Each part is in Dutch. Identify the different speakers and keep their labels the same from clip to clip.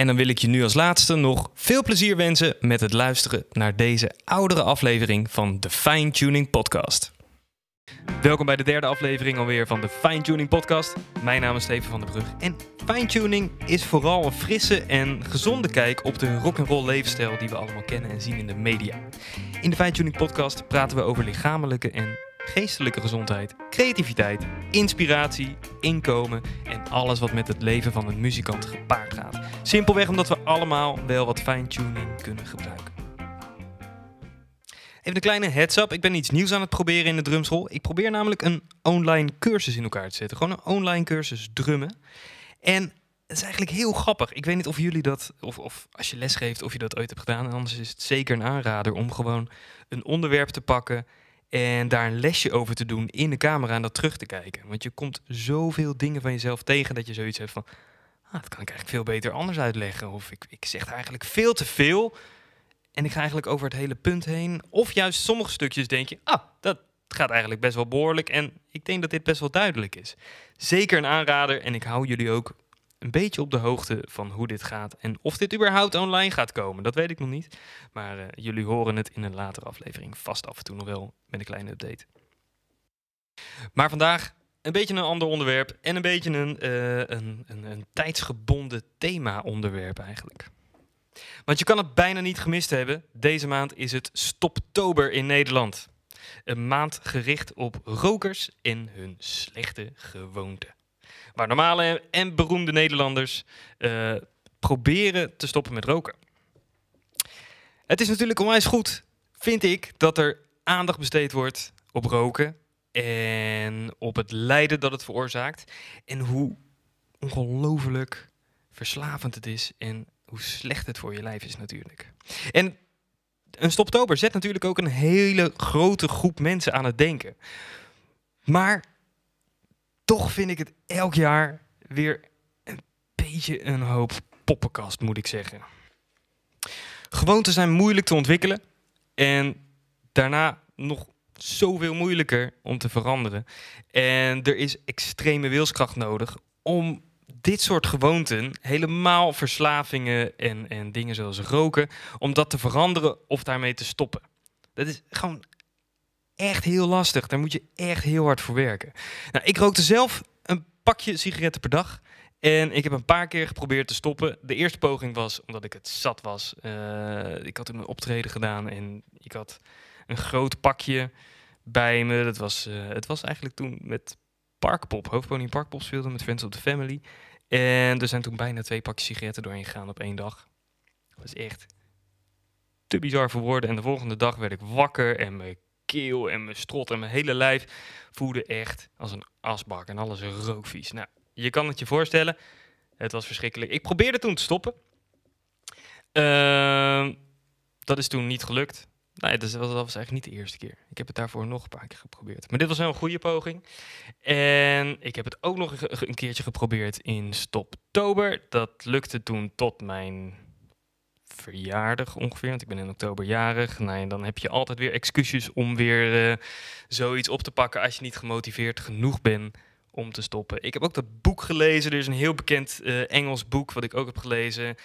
Speaker 1: En dan wil ik je nu als laatste nog veel plezier wensen met het luisteren naar deze oudere aflevering van de Fine Tuning Podcast. Welkom bij de derde aflevering alweer van de Fine Tuning Podcast. Mijn naam is Steven van der Brug en Fine Tuning is vooral een frisse en gezonde kijk op de rock'n'roll levensstijl die we allemaal kennen en zien in de media. In de Fine Tuning Podcast praten we over lichamelijke en geestelijke gezondheid, creativiteit, inspiratie, inkomen en alles wat met het leven van een muzikant gepaard gaat. Simpelweg omdat we allemaal wel wat fine-tuning kunnen gebruiken. Even een kleine heads-up. Ik ben iets nieuws aan het proberen in de drumschool. Ik probeer namelijk een online cursus in elkaar te zetten. Gewoon een online cursus drummen. En het is eigenlijk heel grappig. Ik weet niet of jullie dat, of, of als je les geeft, of je dat ooit hebt gedaan. En anders is het zeker een aanrader om gewoon een onderwerp te pakken en daar een lesje over te doen in de camera en dat terug te kijken. Want je komt zoveel dingen van jezelf tegen dat je zoiets hebt van... Ah, dat kan ik eigenlijk veel beter anders uitleggen. Of ik, ik zeg eigenlijk veel te veel. En ik ga eigenlijk over het hele punt heen. Of juist sommige stukjes denk je... Ah, dat gaat eigenlijk best wel behoorlijk. En ik denk dat dit best wel duidelijk is. Zeker een aanrader. En ik hou jullie ook een beetje op de hoogte van hoe dit gaat. En of dit überhaupt online gaat komen, dat weet ik nog niet. Maar uh, jullie horen het in een latere aflevering vast af en toe nog wel met een kleine update. Maar vandaag een beetje een ander onderwerp en een beetje een, uh, een, een, een tijdsgebonden thema-onderwerp eigenlijk. Want je kan het bijna niet gemist hebben. Deze maand is het Stoptober in Nederland. Een maand gericht op rokers en hun slechte gewoonten. Normale en beroemde Nederlanders uh, proberen te stoppen met roken. Het is natuurlijk onwijs goed, vind ik, dat er aandacht besteed wordt op roken en op het lijden dat het veroorzaakt. En hoe ongelooflijk verslavend het is en hoe slecht het voor je lijf is natuurlijk. En een stoptober zet natuurlijk ook een hele grote groep mensen aan het denken. Maar toch vind ik het elk jaar weer een beetje een hoop poppenkast, moet ik zeggen. Gewoonten zijn moeilijk te ontwikkelen en daarna nog zoveel moeilijker om te veranderen. En er is extreme wilskracht nodig om dit soort gewoonten, helemaal verslavingen en, en dingen zoals roken, om dat te veranderen of daarmee te stoppen. Dat is gewoon echt heel lastig. Daar moet je echt heel hard voor werken. Nou, ik rookte zelf een pakje sigaretten per dag. En ik heb een paar keer geprobeerd te stoppen. De eerste poging was omdat ik het zat was. Uh, ik had een optreden gedaan en ik had een groot pakje bij me. Dat was, uh, het was eigenlijk toen met Parkpop, hoofdpony Parkpop speelde met Friends of the Family. En er zijn toen bijna twee pakjes sigaretten doorheen gegaan op één dag. Dat is echt te bizar voor woorden. En de volgende dag werd ik wakker en mijn keel en mijn strot en mijn hele lijf voelde echt als een asbak en alles rookvies. Nou, je kan het je voorstellen. Het was verschrikkelijk. Ik probeerde toen te stoppen. Uh, dat is toen niet gelukt. Nee, dat was, was eigenlijk niet de eerste keer. Ik heb het daarvoor nog een paar keer geprobeerd. Maar dit was een goede poging. En ik heb het ook nog een keertje geprobeerd in stoptober. Dat lukte toen tot mijn verjaardag ongeveer. Want ik ben in oktober jarig. Nou, en dan heb je altijd weer excuses om weer uh, zoiets op te pakken als je niet gemotiveerd genoeg bent om te stoppen. Ik heb ook dat boek gelezen. Er is een heel bekend eh, Engels boek wat ik ook heb gelezen.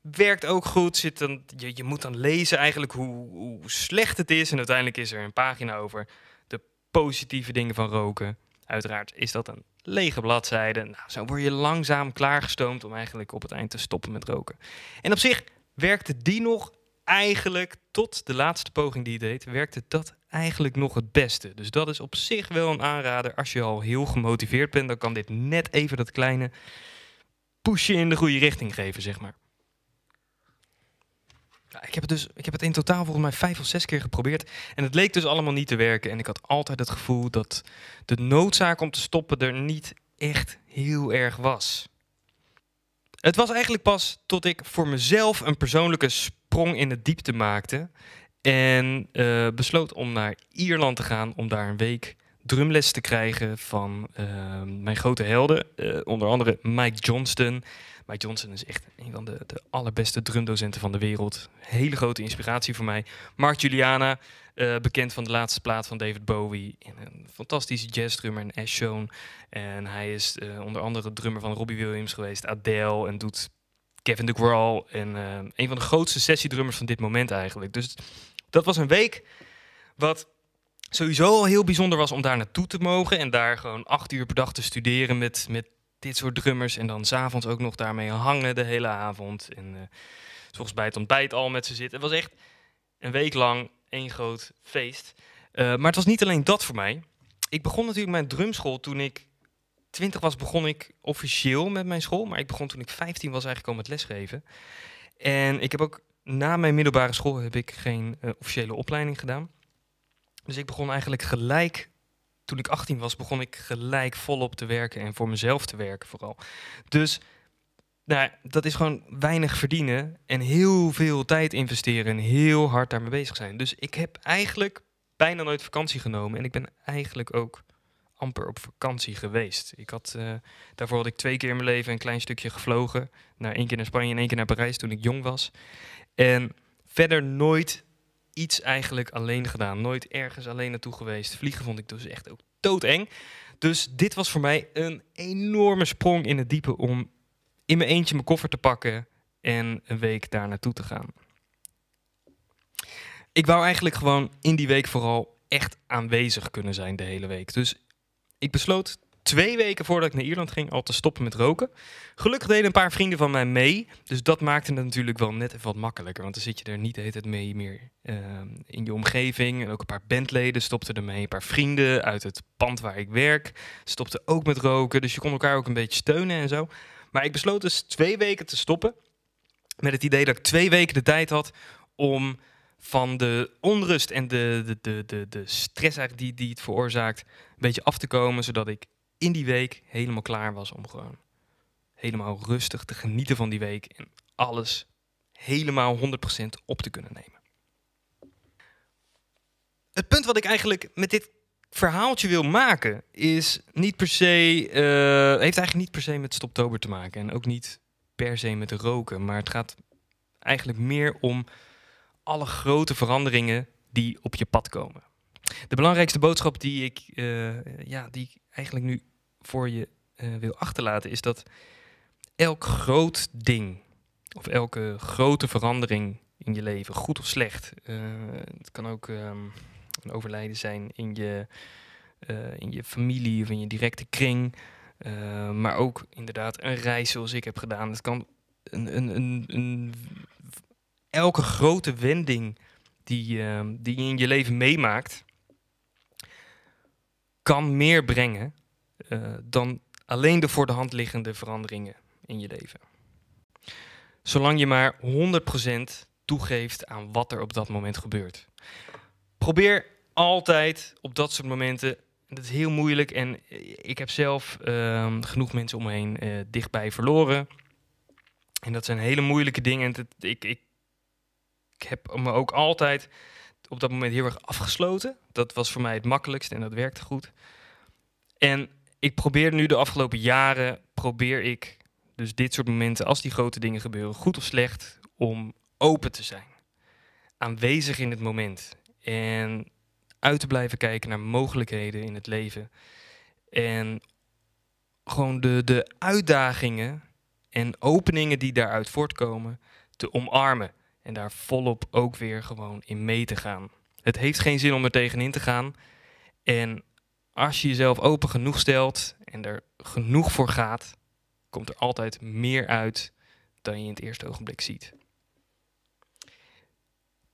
Speaker 1: Werkt ook goed. Zit dan, je, je moet dan lezen eigenlijk hoe, hoe slecht het is. En uiteindelijk is er een pagina over de positieve dingen van roken. Uiteraard is dat een lege bladzijde. Nou, zo word je langzaam klaargestoomd om eigenlijk op het eind te stoppen met roken. En op zich werkte die nog eigenlijk tot de laatste poging die je deed, werkte dat eigenlijk nog het beste. Dus dat is op zich wel een aanrader. Als je al heel gemotiveerd bent, dan kan dit net even dat kleine pushje in de goede richting geven, zeg maar. Ik heb het dus, ik heb het in totaal volgens mij vijf of zes keer geprobeerd. En het leek dus allemaal niet te werken. En ik had altijd het gevoel dat de noodzaak om te stoppen er niet echt heel erg was. Het was eigenlijk pas tot ik voor mezelf een persoonlijke sprong in de diepte maakte. En uh, besloot om naar Ierland te gaan om daar een week drumles te krijgen van uh, mijn grote helden. Uh, onder andere Mike Johnston. Mike Johnston is echt een van de, de allerbeste drumdocenten van de wereld. Hele grote inspiratie voor mij. Mark Juliana, uh, bekend van de laatste plaat van David Bowie. En een fantastische jazzdrummer en Ash Shown. En hij is onder andere drummer van Robbie Williams geweest, Adele en doet Kevin de Graal. En een van de grootste sessiedrummers van dit moment eigenlijk. Dus dat was een week wat sowieso al heel bijzonder was om daar naartoe te mogen. En daar gewoon acht uur per dag te studeren met, met dit soort drummers. En dan s'avonds ook nog daarmee hangen de hele avond. En uh, volgens bij het ontbijt al met ze zitten. Het was echt een week lang één groot feest. Uh, maar het was niet alleen dat voor mij. Ik begon natuurlijk mijn drumschool toen ik 20 was, begon ik officieel met mijn school. Maar ik begon toen ik 15 was eigenlijk al met lesgeven. En ik heb ook na mijn middelbare school heb ik geen uh, officiële opleiding gedaan. Dus ik begon eigenlijk gelijk, toen ik 18 was, begon ik gelijk volop te werken en voor mezelf te werken vooral. Dus nou, dat is gewoon weinig verdienen en heel veel tijd investeren en heel hard daarmee bezig zijn. Dus ik heb eigenlijk bijna nooit vakantie genomen en ik ben eigenlijk ook amper op vakantie geweest. Ik had, uh, daarvoor had ik twee keer in mijn leven een klein stukje gevlogen. Naar één keer naar Spanje en één keer naar Parijs toen ik jong was. En verder nooit iets eigenlijk alleen gedaan. Nooit ergens alleen naartoe geweest. Vliegen vond ik dus echt ook doodeng. Dus dit was voor mij een enorme sprong in het diepe om in mijn eentje mijn koffer te pakken en een week daar naartoe te gaan. Ik wou eigenlijk gewoon in die week vooral echt aanwezig kunnen zijn de hele week. Dus ik besloot twee weken voordat ik naar Ierland ging al te stoppen met roken. Gelukkig deden een paar vrienden van mij mee. Dus dat maakte het natuurlijk wel net even wat makkelijker. Want dan zit je er niet de hele tijd mee meer uh, in je omgeving. En ook een paar bandleden stopten ermee. Een paar vrienden uit het pand waar ik werk stopten ook met roken. Dus je kon elkaar ook een beetje steunen en zo. Maar ik besloot dus twee weken te stoppen. Met het idee dat ik twee weken de tijd had om van de onrust en de, de, de, de, de stress eigenlijk die, die het veroorzaakt, een beetje af te komen, zodat ik in die week helemaal klaar was om gewoon helemaal rustig te genieten van die week en alles helemaal 100% op te kunnen nemen. Het punt wat ik eigenlijk met dit verhaaltje wil maken is niet per se, uh, heeft eigenlijk niet per se met Stoptober te maken en ook niet per se met roken, maar het gaat eigenlijk meer om alle grote veranderingen die op je pad komen. De belangrijkste boodschap die ik, uh, ja, die ik eigenlijk nu voor je uh, wil achterlaten, is dat elk groot ding of elke grote verandering in je leven, goed of slecht, uh, het kan ook um, een overlijden zijn in je, uh, in je familie of in je directe kring, maar ook inderdaad een reis zoals ik heb gedaan. Het kan een, een, een, een elke grote wending die, ehm, die je in je leven meemaakt, kan meer brengen uh, dan alleen de voor de hand liggende veranderingen in je leven. Zolang je maar 100% toegeeft aan wat er op dat moment gebeurt. Probeer altijd op dat soort momenten. Dat is heel moeilijk en ik heb zelf uh, genoeg mensen om me heen uh, dichtbij verloren. En dat zijn hele moeilijke dingen. En ik, ik, ik heb me ook altijd op dat moment heel erg afgesloten. Dat was voor mij het makkelijkst en dat werkte goed. En ik probeer nu de afgelopen jaren, probeer ik dus dit soort momenten, als die grote dingen gebeuren, goed of slecht, om open te zijn. Aanwezig in het moment. En uit te blijven kijken naar mogelijkheden in het leven. En gewoon de, de uitdagingen en openingen die daaruit voortkomen te omarmen. En daar volop ook weer gewoon in mee te gaan. Het heeft geen zin om er tegenin te gaan. En als je jezelf open genoeg stelt en er genoeg voor gaat, komt er altijd meer uit dan je in het eerste ogenblik ziet.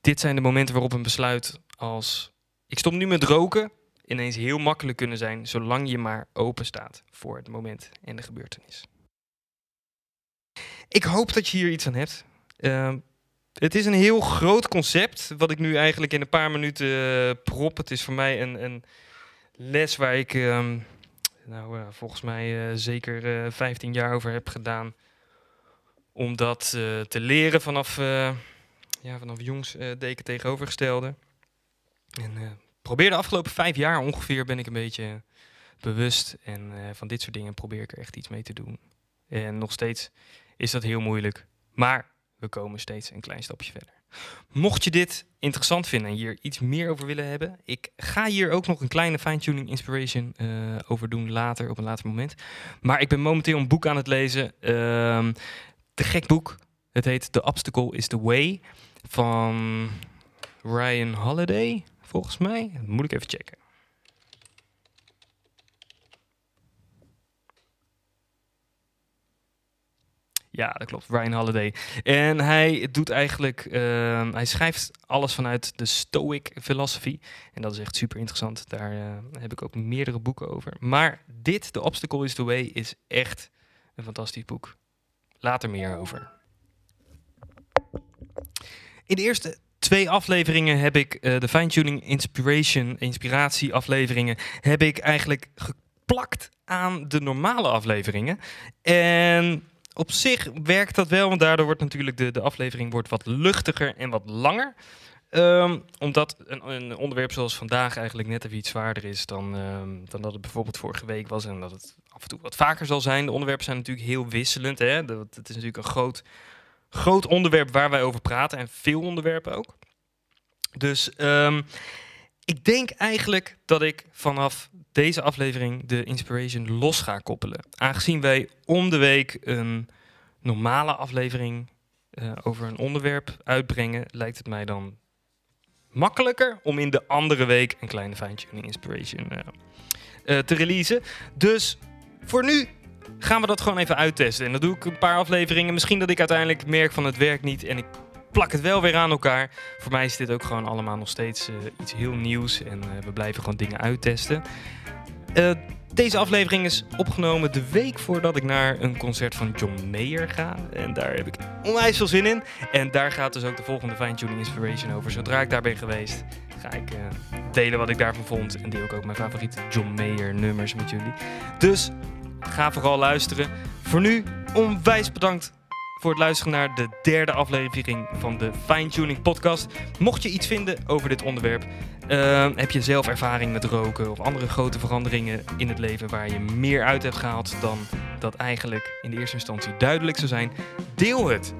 Speaker 1: Dit zijn de momenten waarop een besluit als ik stop nu met roken ineens heel makkelijk kunnen zijn, zolang je maar open staat voor het moment en de gebeurtenis. Ik hoop dat je hier iets aan hebt. Ehm, het is een heel groot concept, wat ik nu eigenlijk in een paar minuten uh, prop. Het is voor mij een, een les waar ik ehm, nou, uh, volgens mij uh, zeker 15 jaar over heb gedaan. Om dat te leren vanaf, ja, vanaf jongs deken tegenovergestelde. En probeer de afgelopen vijf jaar ongeveer ben ik een beetje bewust. En van dit soort dingen probeer ik er echt iets mee te doen. En nog steeds is dat heel moeilijk. Maar we komen steeds een klein stapje verder. Mocht je dit interessant vinden en hier iets meer over willen hebben, ik ga hier ook nog een kleine fine-tuning inspiration uh, over doen later, op een later moment. Maar ik ben momenteel een boek aan het lezen, uh, te gek boek. Het heet The Obstacle is the Way van Ryan Holiday, volgens mij. Moet ik even checken. Ja, dat klopt. Ryan Holiday. En hij doet eigenlijk, uh, hij schrijft alles vanuit de Stoic philosophy. En dat is echt super interessant. Daar uh, heb ik ook meerdere boeken over. Maar dit, The Obstacle is the Way, is echt een fantastisch boek. Later meer over. In de eerste twee afleveringen heb ik uh, de fine-tuning inspiration, inspiratie afleveringen, heb ik eigenlijk geplakt aan de normale afleveringen. En op zich werkt dat wel, want daardoor wordt natuurlijk de, de aflevering wordt wat luchtiger en wat langer. Um, omdat een, een, onderwerp zoals vandaag eigenlijk net even iets zwaarder is dan, um, dan dat het bijvoorbeeld vorige week was. En dat het af en toe wat vaker zal zijn. De onderwerpen zijn natuurlijk heel wisselend. Hè? Dat, het is natuurlijk een groot, groot onderwerp waar wij over praten. En veel onderwerpen ook. Dus um, ik denk eigenlijk dat ik vanaf deze aflevering de inspiration los ga koppelen. Aangezien wij om de week een normale aflevering uh, over een onderwerp uitbrengen, lijkt het mij dan makkelijker om in de andere week een kleine fine-tuning inspiration uh, uh, te releasen. Dus voor nu gaan we dat gewoon even uittesten. En dan doe ik een paar afleveringen. Misschien dat ik uiteindelijk merk van het werkt niet en ik plak het wel weer aan elkaar. Voor mij is dit ook gewoon allemaal nog steeds uh, iets heel nieuws. En uh, we blijven gewoon dingen uittesten. Uh, deze aflevering is opgenomen de week voordat ik naar een concert van John Mayer ga. En daar heb ik onwijs veel zin in. En daar gaat dus ook de volgende Fine Tuning Inspiration over. Zodra ik daar ben geweest, ga ik delen wat ik daarvan vond. En deel ik ook mijn favoriete John Mayer nummers met jullie. Dus ga vooral luisteren. Voor nu, onwijs bedankt voor het luisteren naar de derde aflevering van de Fine Tuning Podcast. Mocht je iets vinden over dit onderwerp, uh, heb je zelf ervaring met roken of andere grote veranderingen in het leven waar je meer uit hebt gehaald dan dat eigenlijk in de eerste instantie duidelijk zou zijn, deel het.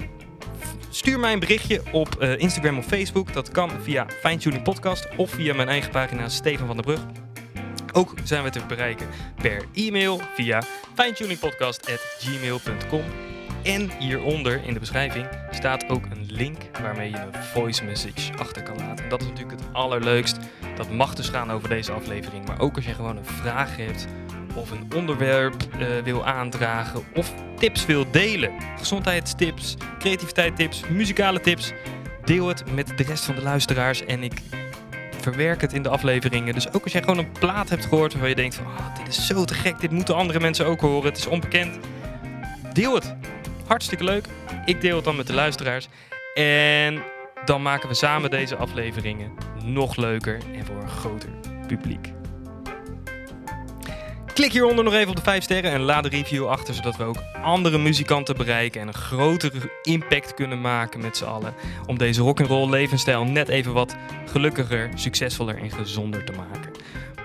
Speaker 1: Stuur mij een berichtje op uh, Instagram of Facebook. Dat kan via Fine Tuning Podcast of via mijn eigen pagina Steven van der Brug. Ook zijn we te bereiken per e-mail via finetuningpodcast.gmail.com. En hieronder in de beschrijving staat ook een link waarmee je een voice message achter kan laten. En dat is natuurlijk het allerleukst. Dat mag dus gaan over deze aflevering. Maar ook als je gewoon een vraag hebt of een onderwerp uh, wil aandragen of tips wil delen. Gezondheidstips, creativiteitstips, muzikale tips. Deel het met de rest van de luisteraars en ik verwerk het in de afleveringen. Dus ook als jij gewoon een plaat hebt gehoord waarvan je denkt van oh, dit is zo te gek, dit moeten andere mensen ook horen, het is onbekend. Deel het. Hartstikke leuk. Ik deel het dan met de luisteraars. En dan maken we samen deze afleveringen nog leuker en voor een groter publiek. Klik hieronder nog even op de 5 sterren en laat een review achter, zodat we ook andere muzikanten bereiken en een grotere impact kunnen maken met z'n allen. Om deze rock'n'roll levensstijl net even wat gelukkiger, succesvoller en gezonder te maken.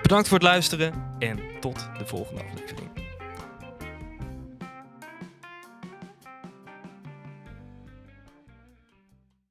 Speaker 1: Bedankt voor het luisteren en tot de volgende aflevering.